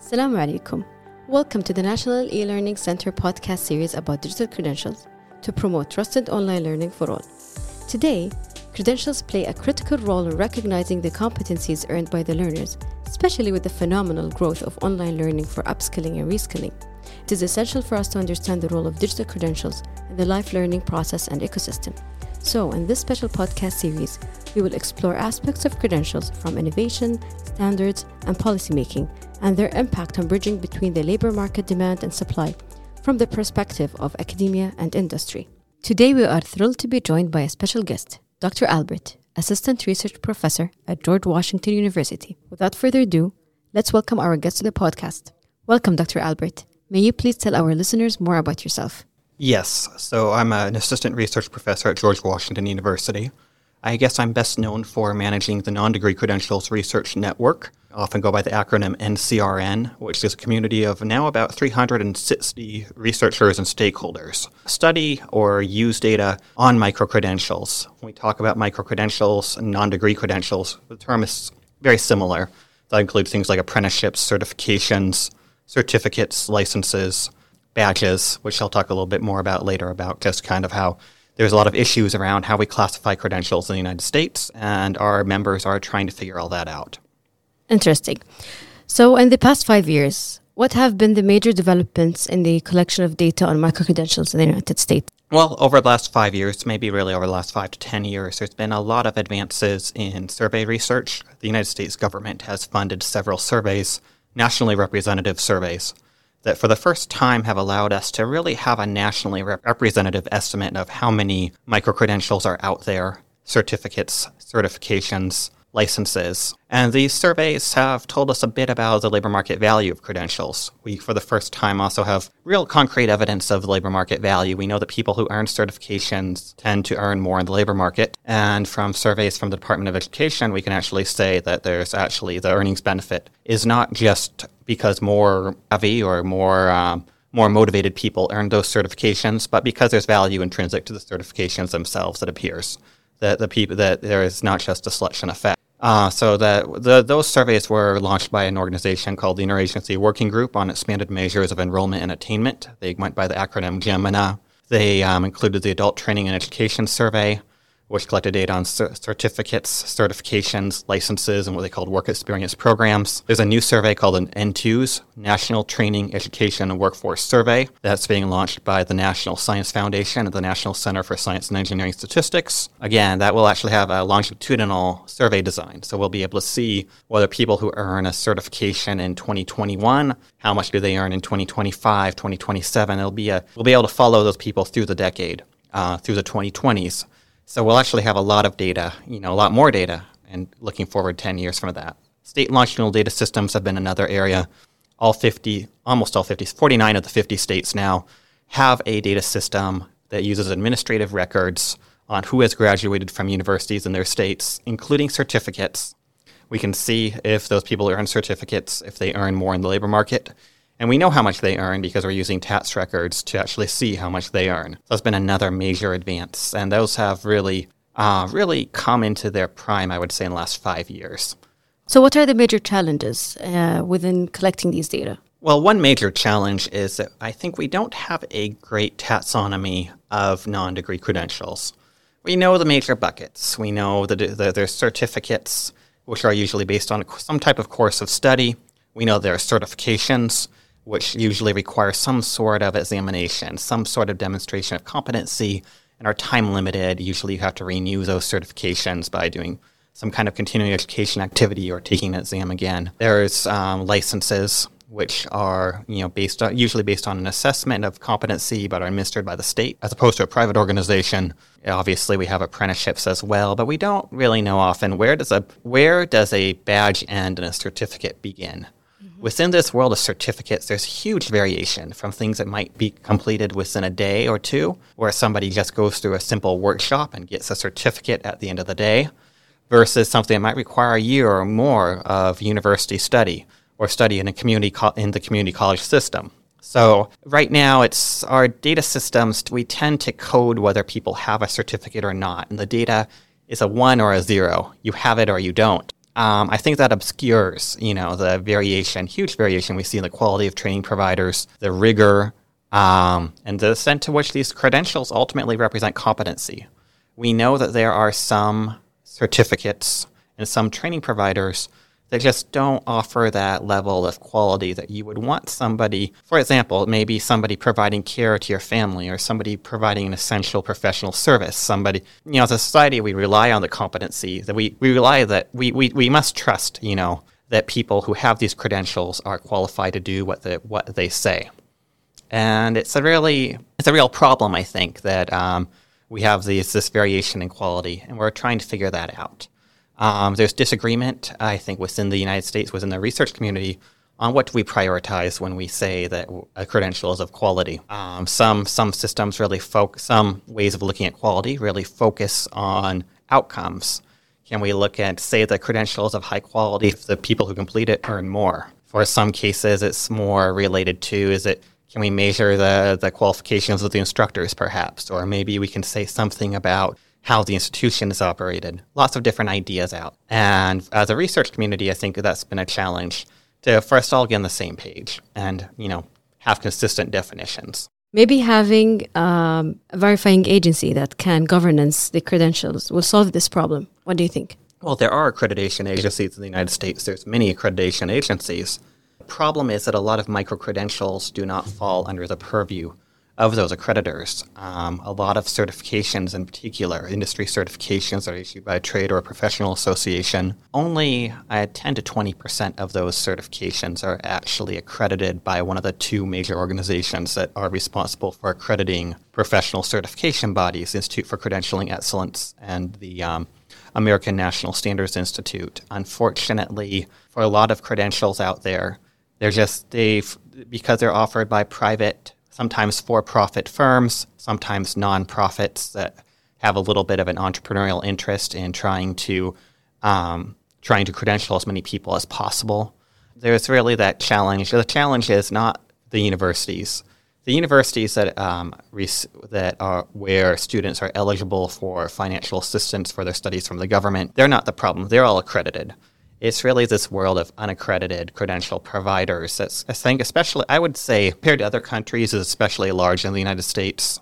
Assalamu alaikum. Welcome to the National E-Learning Center podcast series about digital credentials to promote trusted online learning for all. Today, credentials play a critical role in recognizing the competencies earned by the learners, especially with the phenomenal growth of online learning for upskilling and reskilling. It is essential for us to understand the role of digital credentials in the life learning process and ecosystem. So, in this special podcast series, we will explore aspects of credentials from innovation, standards, and policymaking, and their impact on bridging between the labor market demand and supply from the perspective of academia and industry. Today, we are thrilled to be joined by a special guest, Dr. Albert, Assistant Research Professor at George Washington University. Without further ado, let's welcome our guest to the podcast. Welcome, Dr. Albert. May you please tell our listeners more about yourself? Yes, so I'm an assistant research professor at George Washington University. I guess I'm best known for managing the non degree credentials research network, I often go by the acronym NCRN, which is a community of now about 360 researchers and stakeholders. Study or use data on microcredentials. When we talk about microcredentials and non degree credentials, the term is very similar. That includes things like apprenticeships, certifications, certificates, licenses, badges, which I'll talk a little bit more about later about just kind of how there's a lot of issues around how we classify credentials in the United States, and our members are trying to figure all that out. Interesting. So, in the past five years, what have been the major developments in the collection of data on microcredentials in the United States? Well, over the last five years, maybe really over the last five to 10 years, there's been a lot of advances in survey research. The United States government has funded several surveys, nationally representative surveys that for the first time have allowed us to really have a nationally rep- representative estimate of how many micro credentials are out there, certificates, certifications, licenses. And these surveys have told us a bit about the labor market value of credentials. We, for the first time, also have real concrete evidence of labor market value. We know that people who earn certifications tend to earn more in the labor market. And from surveys from the Department of Education, we can actually say that there's actually the earnings benefit is not just because more heavy or more um, more motivated people earn those certifications, but because there's value intrinsic to the certifications themselves, it appears that the people that there is not just a selection effect. Uh, so that the, those surveys were launched by an organization called the Interagency Working Group on Expanded Measures of Enrollment and Attainment. They went by the acronym GEMEnA. They um, included the Adult Training and Education Survey, which collected data on certificates, certifications, licenses, and what they called work experience programs. There's a new survey called an NTEWS, National Training, Education, and Workforce Survey, that's being launched by the National Science Foundation and the National Center for Science and Engineering Statistics. Again, that will actually have a longitudinal survey design, so we'll be able to see whether people who earn a certification in 2021, how much do they earn in 2025, 2027. It'll be a, we'll be able to follow those people through the decade, uh, through the 2020s. So we'll actually have a lot of data, you know, a lot more data, and looking forward 10 years from that. State longitudinal data systems have been another area. All 50, almost all 50, 49 of the 50 states now have a data system that uses administrative records on who has graduated from universities in their states, including certificates. We can see if those people earn certificates, if they earn more in the labor market, and we know how much they earn because we're using tax records to actually see how much they earn. So that's been another major advance. And those have really, uh, really come into their prime, I would say, in the last five years. So, what are the major challenges uh, within collecting these data? Well, one major challenge is that I think we don't have a great taxonomy of non degree credentials. We know the major buckets. We know that the, there's certificates, which are usually based on some type of course of study. We know there are certifications, which usually require some sort of examination, some sort of demonstration of competency, and are time limited. Usually, you have to renew those certifications by doing some kind of continuing education activity or taking an exam again. There's um, licenses, which are you know based on, usually based on an assessment of competency, but are administered by the state as opposed to a private organization. Obviously, we have apprenticeships as well, but we don't really know often where does a where does a badge end and a certificate begin. Within this world of certificates, there's huge variation from things that might be completed within a day or two, where somebody just goes through a simple workshop and gets a certificate at the end of the day, versus something that might require a year or more of university study or study in a community co- in the community college system. So right now, it's our data systems. We tend to code whether people have a certificate or not, and the data is a one or a zero. You have it or you don't. Um, I think that obscures, you know, the variation, huge variation we see in the quality of training providers, the rigor, um, and the extent to which these credentials ultimately represent competency. We know that there are some certificates and some training providers that just don't offer that level of quality that you would want somebody, for example, maybe somebody providing care to your family or somebody providing an essential professional service. Somebody, you know, as a society, we rely on the competency that we, we rely that we, we, we must trust, you know, that people who have these credentials are qualified to do what, the, what they say. And it's a really, it's a real problem, I think, that um, we have these, this variation in quality, and we're trying to figure that out. Um, there's disagreement, I think, within the United States, within the research community, on what we prioritize when we say that a credential is of quality. Um, some some systems really focus, some ways of looking at quality really focus on outcomes. Can we look at, say, the credentials of high quality if the people who complete it earn more? For some cases, it's more related to is it can we measure the, the qualifications of the instructors, perhaps? Or maybe we can say something about how the institution is operated. Lots of different ideas out. And as a research community, I think that's been a challenge to first all get on the same page and, you know, have consistent definitions. Maybe having um, a verifying agency that can governance the credentials will solve this problem. What do you think? Well, there are accreditation agencies in the United States. There's many accreditation agencies. The problem is that a lot of micro credentials do not fall under the purview of those accreditors. Um, a lot of certifications, in particular, industry certifications are issued by a trade or a professional association. Only uh, 10 to 20 percent of those certifications are actually accredited by one of the two major organizations that are responsible for accrediting professional certification bodies Institute for Credentialing Excellence and the um, American National Standards Institute. Unfortunately, for a lot of credentials out there, they're just they because they're offered by private sometimes for profit firms, sometimes nonprofits that have a little bit of an entrepreneurial interest in trying to um, trying to credential as many people as possible. There's really that challenge. The challenge is not the universities. The universities that um, that are where students are eligible for financial assistance for their studies from the government, they're not the problem. They're all accredited it's really this world of unaccredited credential providers that's, I think, especially, I would say, compared to other countries, is especially large in the United States.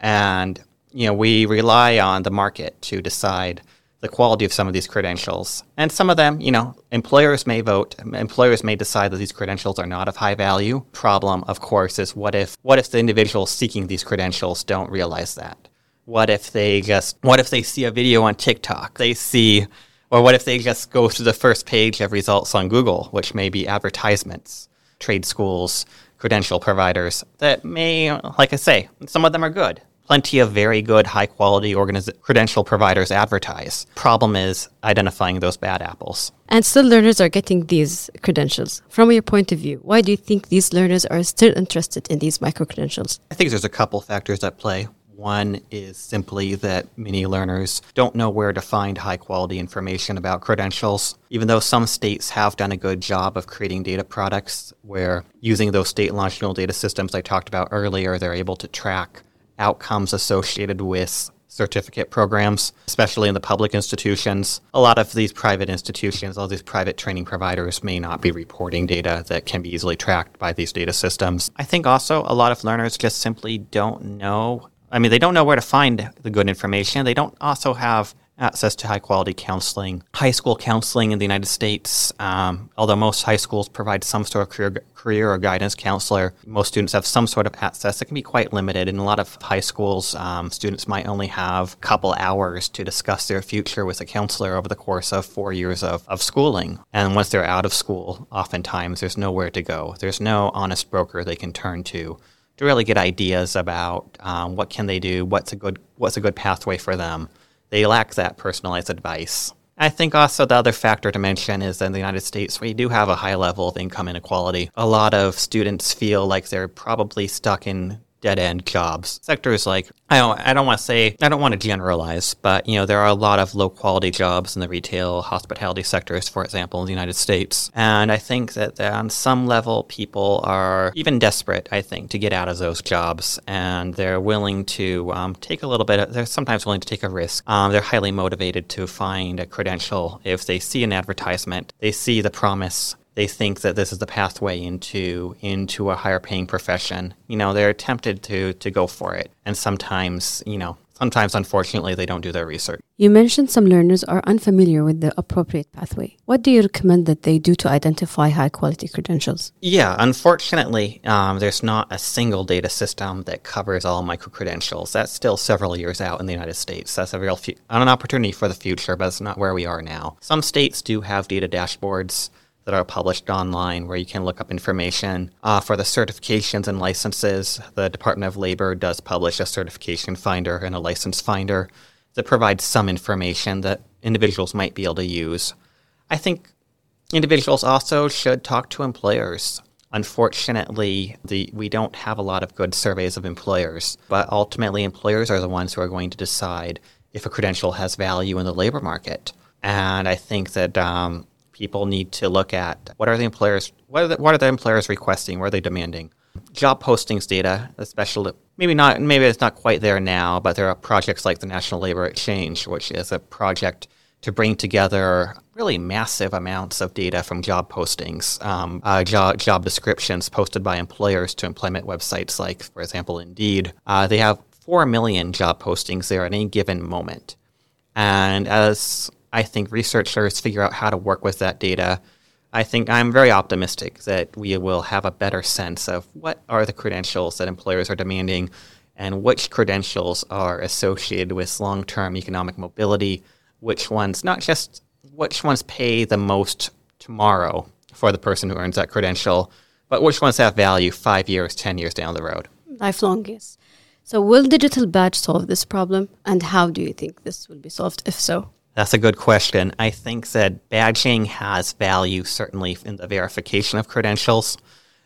And, you know, we rely on the market to decide the quality of some of these credentials. And some of them, you know, employers may vote, employers may decide that these credentials are not of high value. Problem, of course, is what if, what if the individuals seeking these credentials don't realize that? What if they just, what if they see a video on TikTok? They see, or what if they just go to the first page of results on Google, which may be advertisements, trade schools, credential providers that may, like I say, some of them are good. Plenty of very good, high quality organiz- credential providers advertise. Problem is identifying those bad apples. And still, learners are getting these credentials. From your point of view, why do you think these learners are still interested in these micro credentials? I think there's a couple factors at play. One is simply that many learners don't know where to find high quality information about credentials. Even though some states have done a good job of creating data products where using those state longitudinal data systems I talked about earlier, they're able to track outcomes associated with certificate programs, especially in the public institutions. A lot of these private institutions, all these private training providers may not be reporting data that can be easily tracked by these data systems. I think also a lot of learners just simply don't know I mean, they don't know where to find the good information. They don't also have access to high quality counseling. High school counseling in the United States, um, although most high schools provide some sort of career, career or guidance counselor, most students have some sort of access. It can be quite limited. In a lot of high schools, um, students might only have a couple hours to discuss their future with a counselor over the course of four years of, of schooling. And once they're out of school, oftentimes there's nowhere to go. There's no honest broker they can turn to to really get ideas about um, what can they do, what's a good what's a good pathway for them. They lack that personalized advice. I think also the other factor to mention is that in the United States, we do have a high level of income inequality. A lot of students feel like they're probably stuck in dead end jobs. Sectors like I don't I don't want to say I don't want to generalize, but you know there are a lot of low quality jobs in the retail hospitality sectors, for example, in the United States, and I think that on some level people are even desperate. I think to get out of those jobs, and they're willing to um, take a little bit. Of, they're sometimes willing to take a risk. Um, they're highly motivated to find a credential if they see an advertisement, they see the promise they think that this is the pathway into into a higher paying profession. You know, they're tempted to to go for it, and sometimes, you know, sometimes unfortunately they don't do their research. You mentioned some learners are unfamiliar with the appropriate pathway. What do you recommend that they do to identify high quality credentials? Yeah, unfortunately, um, there's not a single data system that covers all micro credentials. That's still several years out in the United States. That's a real fu- an opportunity for the future, but it's not where we are now. Some states do have data dashboards that are published online where you can look up information. Uh, for the certifications and licenses, the Department of Labor does publish a certification finder and a license finder that provides some information that individuals might be able to use. I think individuals also should talk to employers. Unfortunately, the, we don't have a lot of good surveys of employers, but ultimately, employers are the ones who are going to decide if a credential has value in the labor market. And I think that um, people need to look at what are the employers what are the, what are the employers requesting what are they demanding job postings data especially maybe not maybe it's not quite there now but there are projects like the national labor exchange which is a project to bring together really massive amounts of data from job postings, um, uh, job, job descriptions posted by employers to employment websites like, for example, Indeed. Uh, they have 4 million job postings there at any given moment. And as I think researchers figure out how to work with that data, I think I'm very optimistic that we will have a better sense of what are the credentials that employers are demanding and which credentials are associated with long term economic mobility, which ones, not just which ones pay the most tomorrow for the person who earns that credential, but which ones have value five years, 10 years down the road. Lifelong, yes. So, will digital badge solve this problem? And how do you think this will be solved, if so? That's a good question. I think that badging has value certainly in the verification of credentials.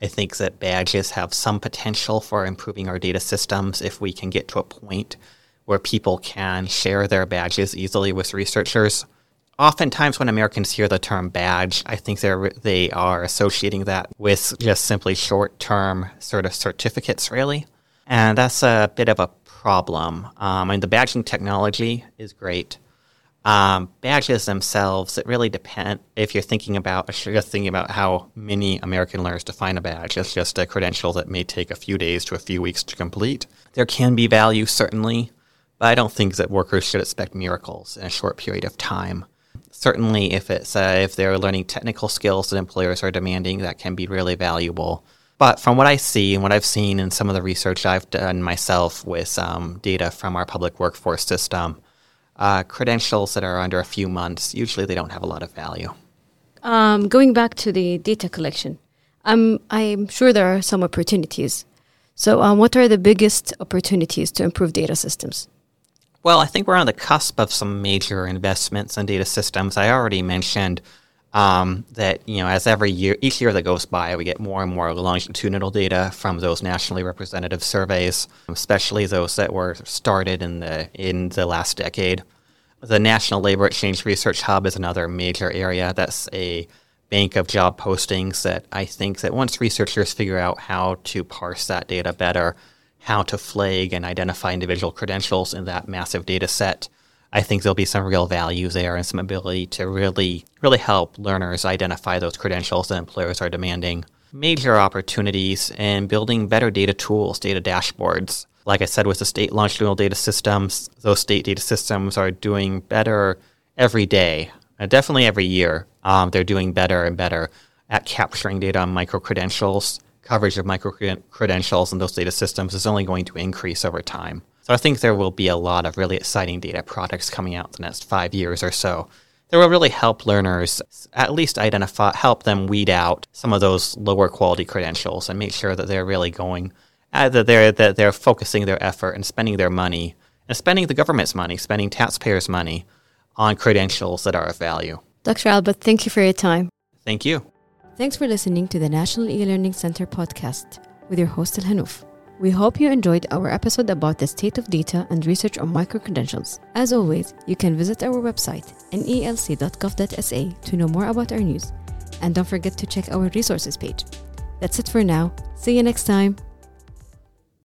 I think that badges have some potential for improving our data systems if we can get to a point where people can share their badges easily with researchers. Oftentimes, when Americans hear the term badge, I think they're, they are associating that with just simply short term sort of certificates, really. And that's a bit of a problem. Um, mean, the badging technology is great um, badges themselves, it really depend. If you're thinking about just thinking about how many American learners define a badge, it's just a credential that may take a few days to a few weeks to complete. There can be value certainly, but I don't think that workers should expect miracles in a short period of time. Certainly, if it's uh, if they're learning technical skills that employers are demanding, that can be really valuable. But from what I see and what I've seen in some of the research I've done myself with um, data from our public workforce system uh, credentials that are under a few months, usually they don't have a lot of value. Um, going back to the data collection, um, I'm sure there are some opportunities. So, um, what are the biggest opportunities to improve data systems? Well, I think we're on the cusp of some major investments in data systems. I already mentioned um, that you know, as every year, each year that goes by, we get more and more longitudinal data from those nationally representative surveys, especially those that were started in the in the last decade. The National Labor Exchange Research Hub is another major area. That's a bank of job postings that I think that once researchers figure out how to parse that data better, how to flag and identify individual credentials in that massive data set, I think there'll be some real value there and some ability to really, really help learners identify those credentials that employers are demanding. Major opportunities in building better data tools, data dashboards. Like I said, with the state longitudinal data systems, those state data systems are doing better every day, uh, definitely every year. Um, they're doing better and better at capturing data on micro credentials. Coverage of micro credentials in those data systems is only going to increase over time. So I think there will be a lot of really exciting data products coming out in the next five years or so. That will really help learners at least identify, help them weed out some of those lower quality credentials and make sure that they're really going, uh, that they're that they're focusing their effort and spending their money and spending the government's money, spending taxpayers' money on credentials that are of value. Dr. Albert, thank you for your time. Thank you. Thanks for listening to the National E-Learning Center podcast with your host Al Hanouf. We hope you enjoyed our episode about the state of data and research on micro-credentials. As always, you can visit our website, nelc.gov.sa to know more about our news. And don't forget to check our resources page. That's it for now. See you next time.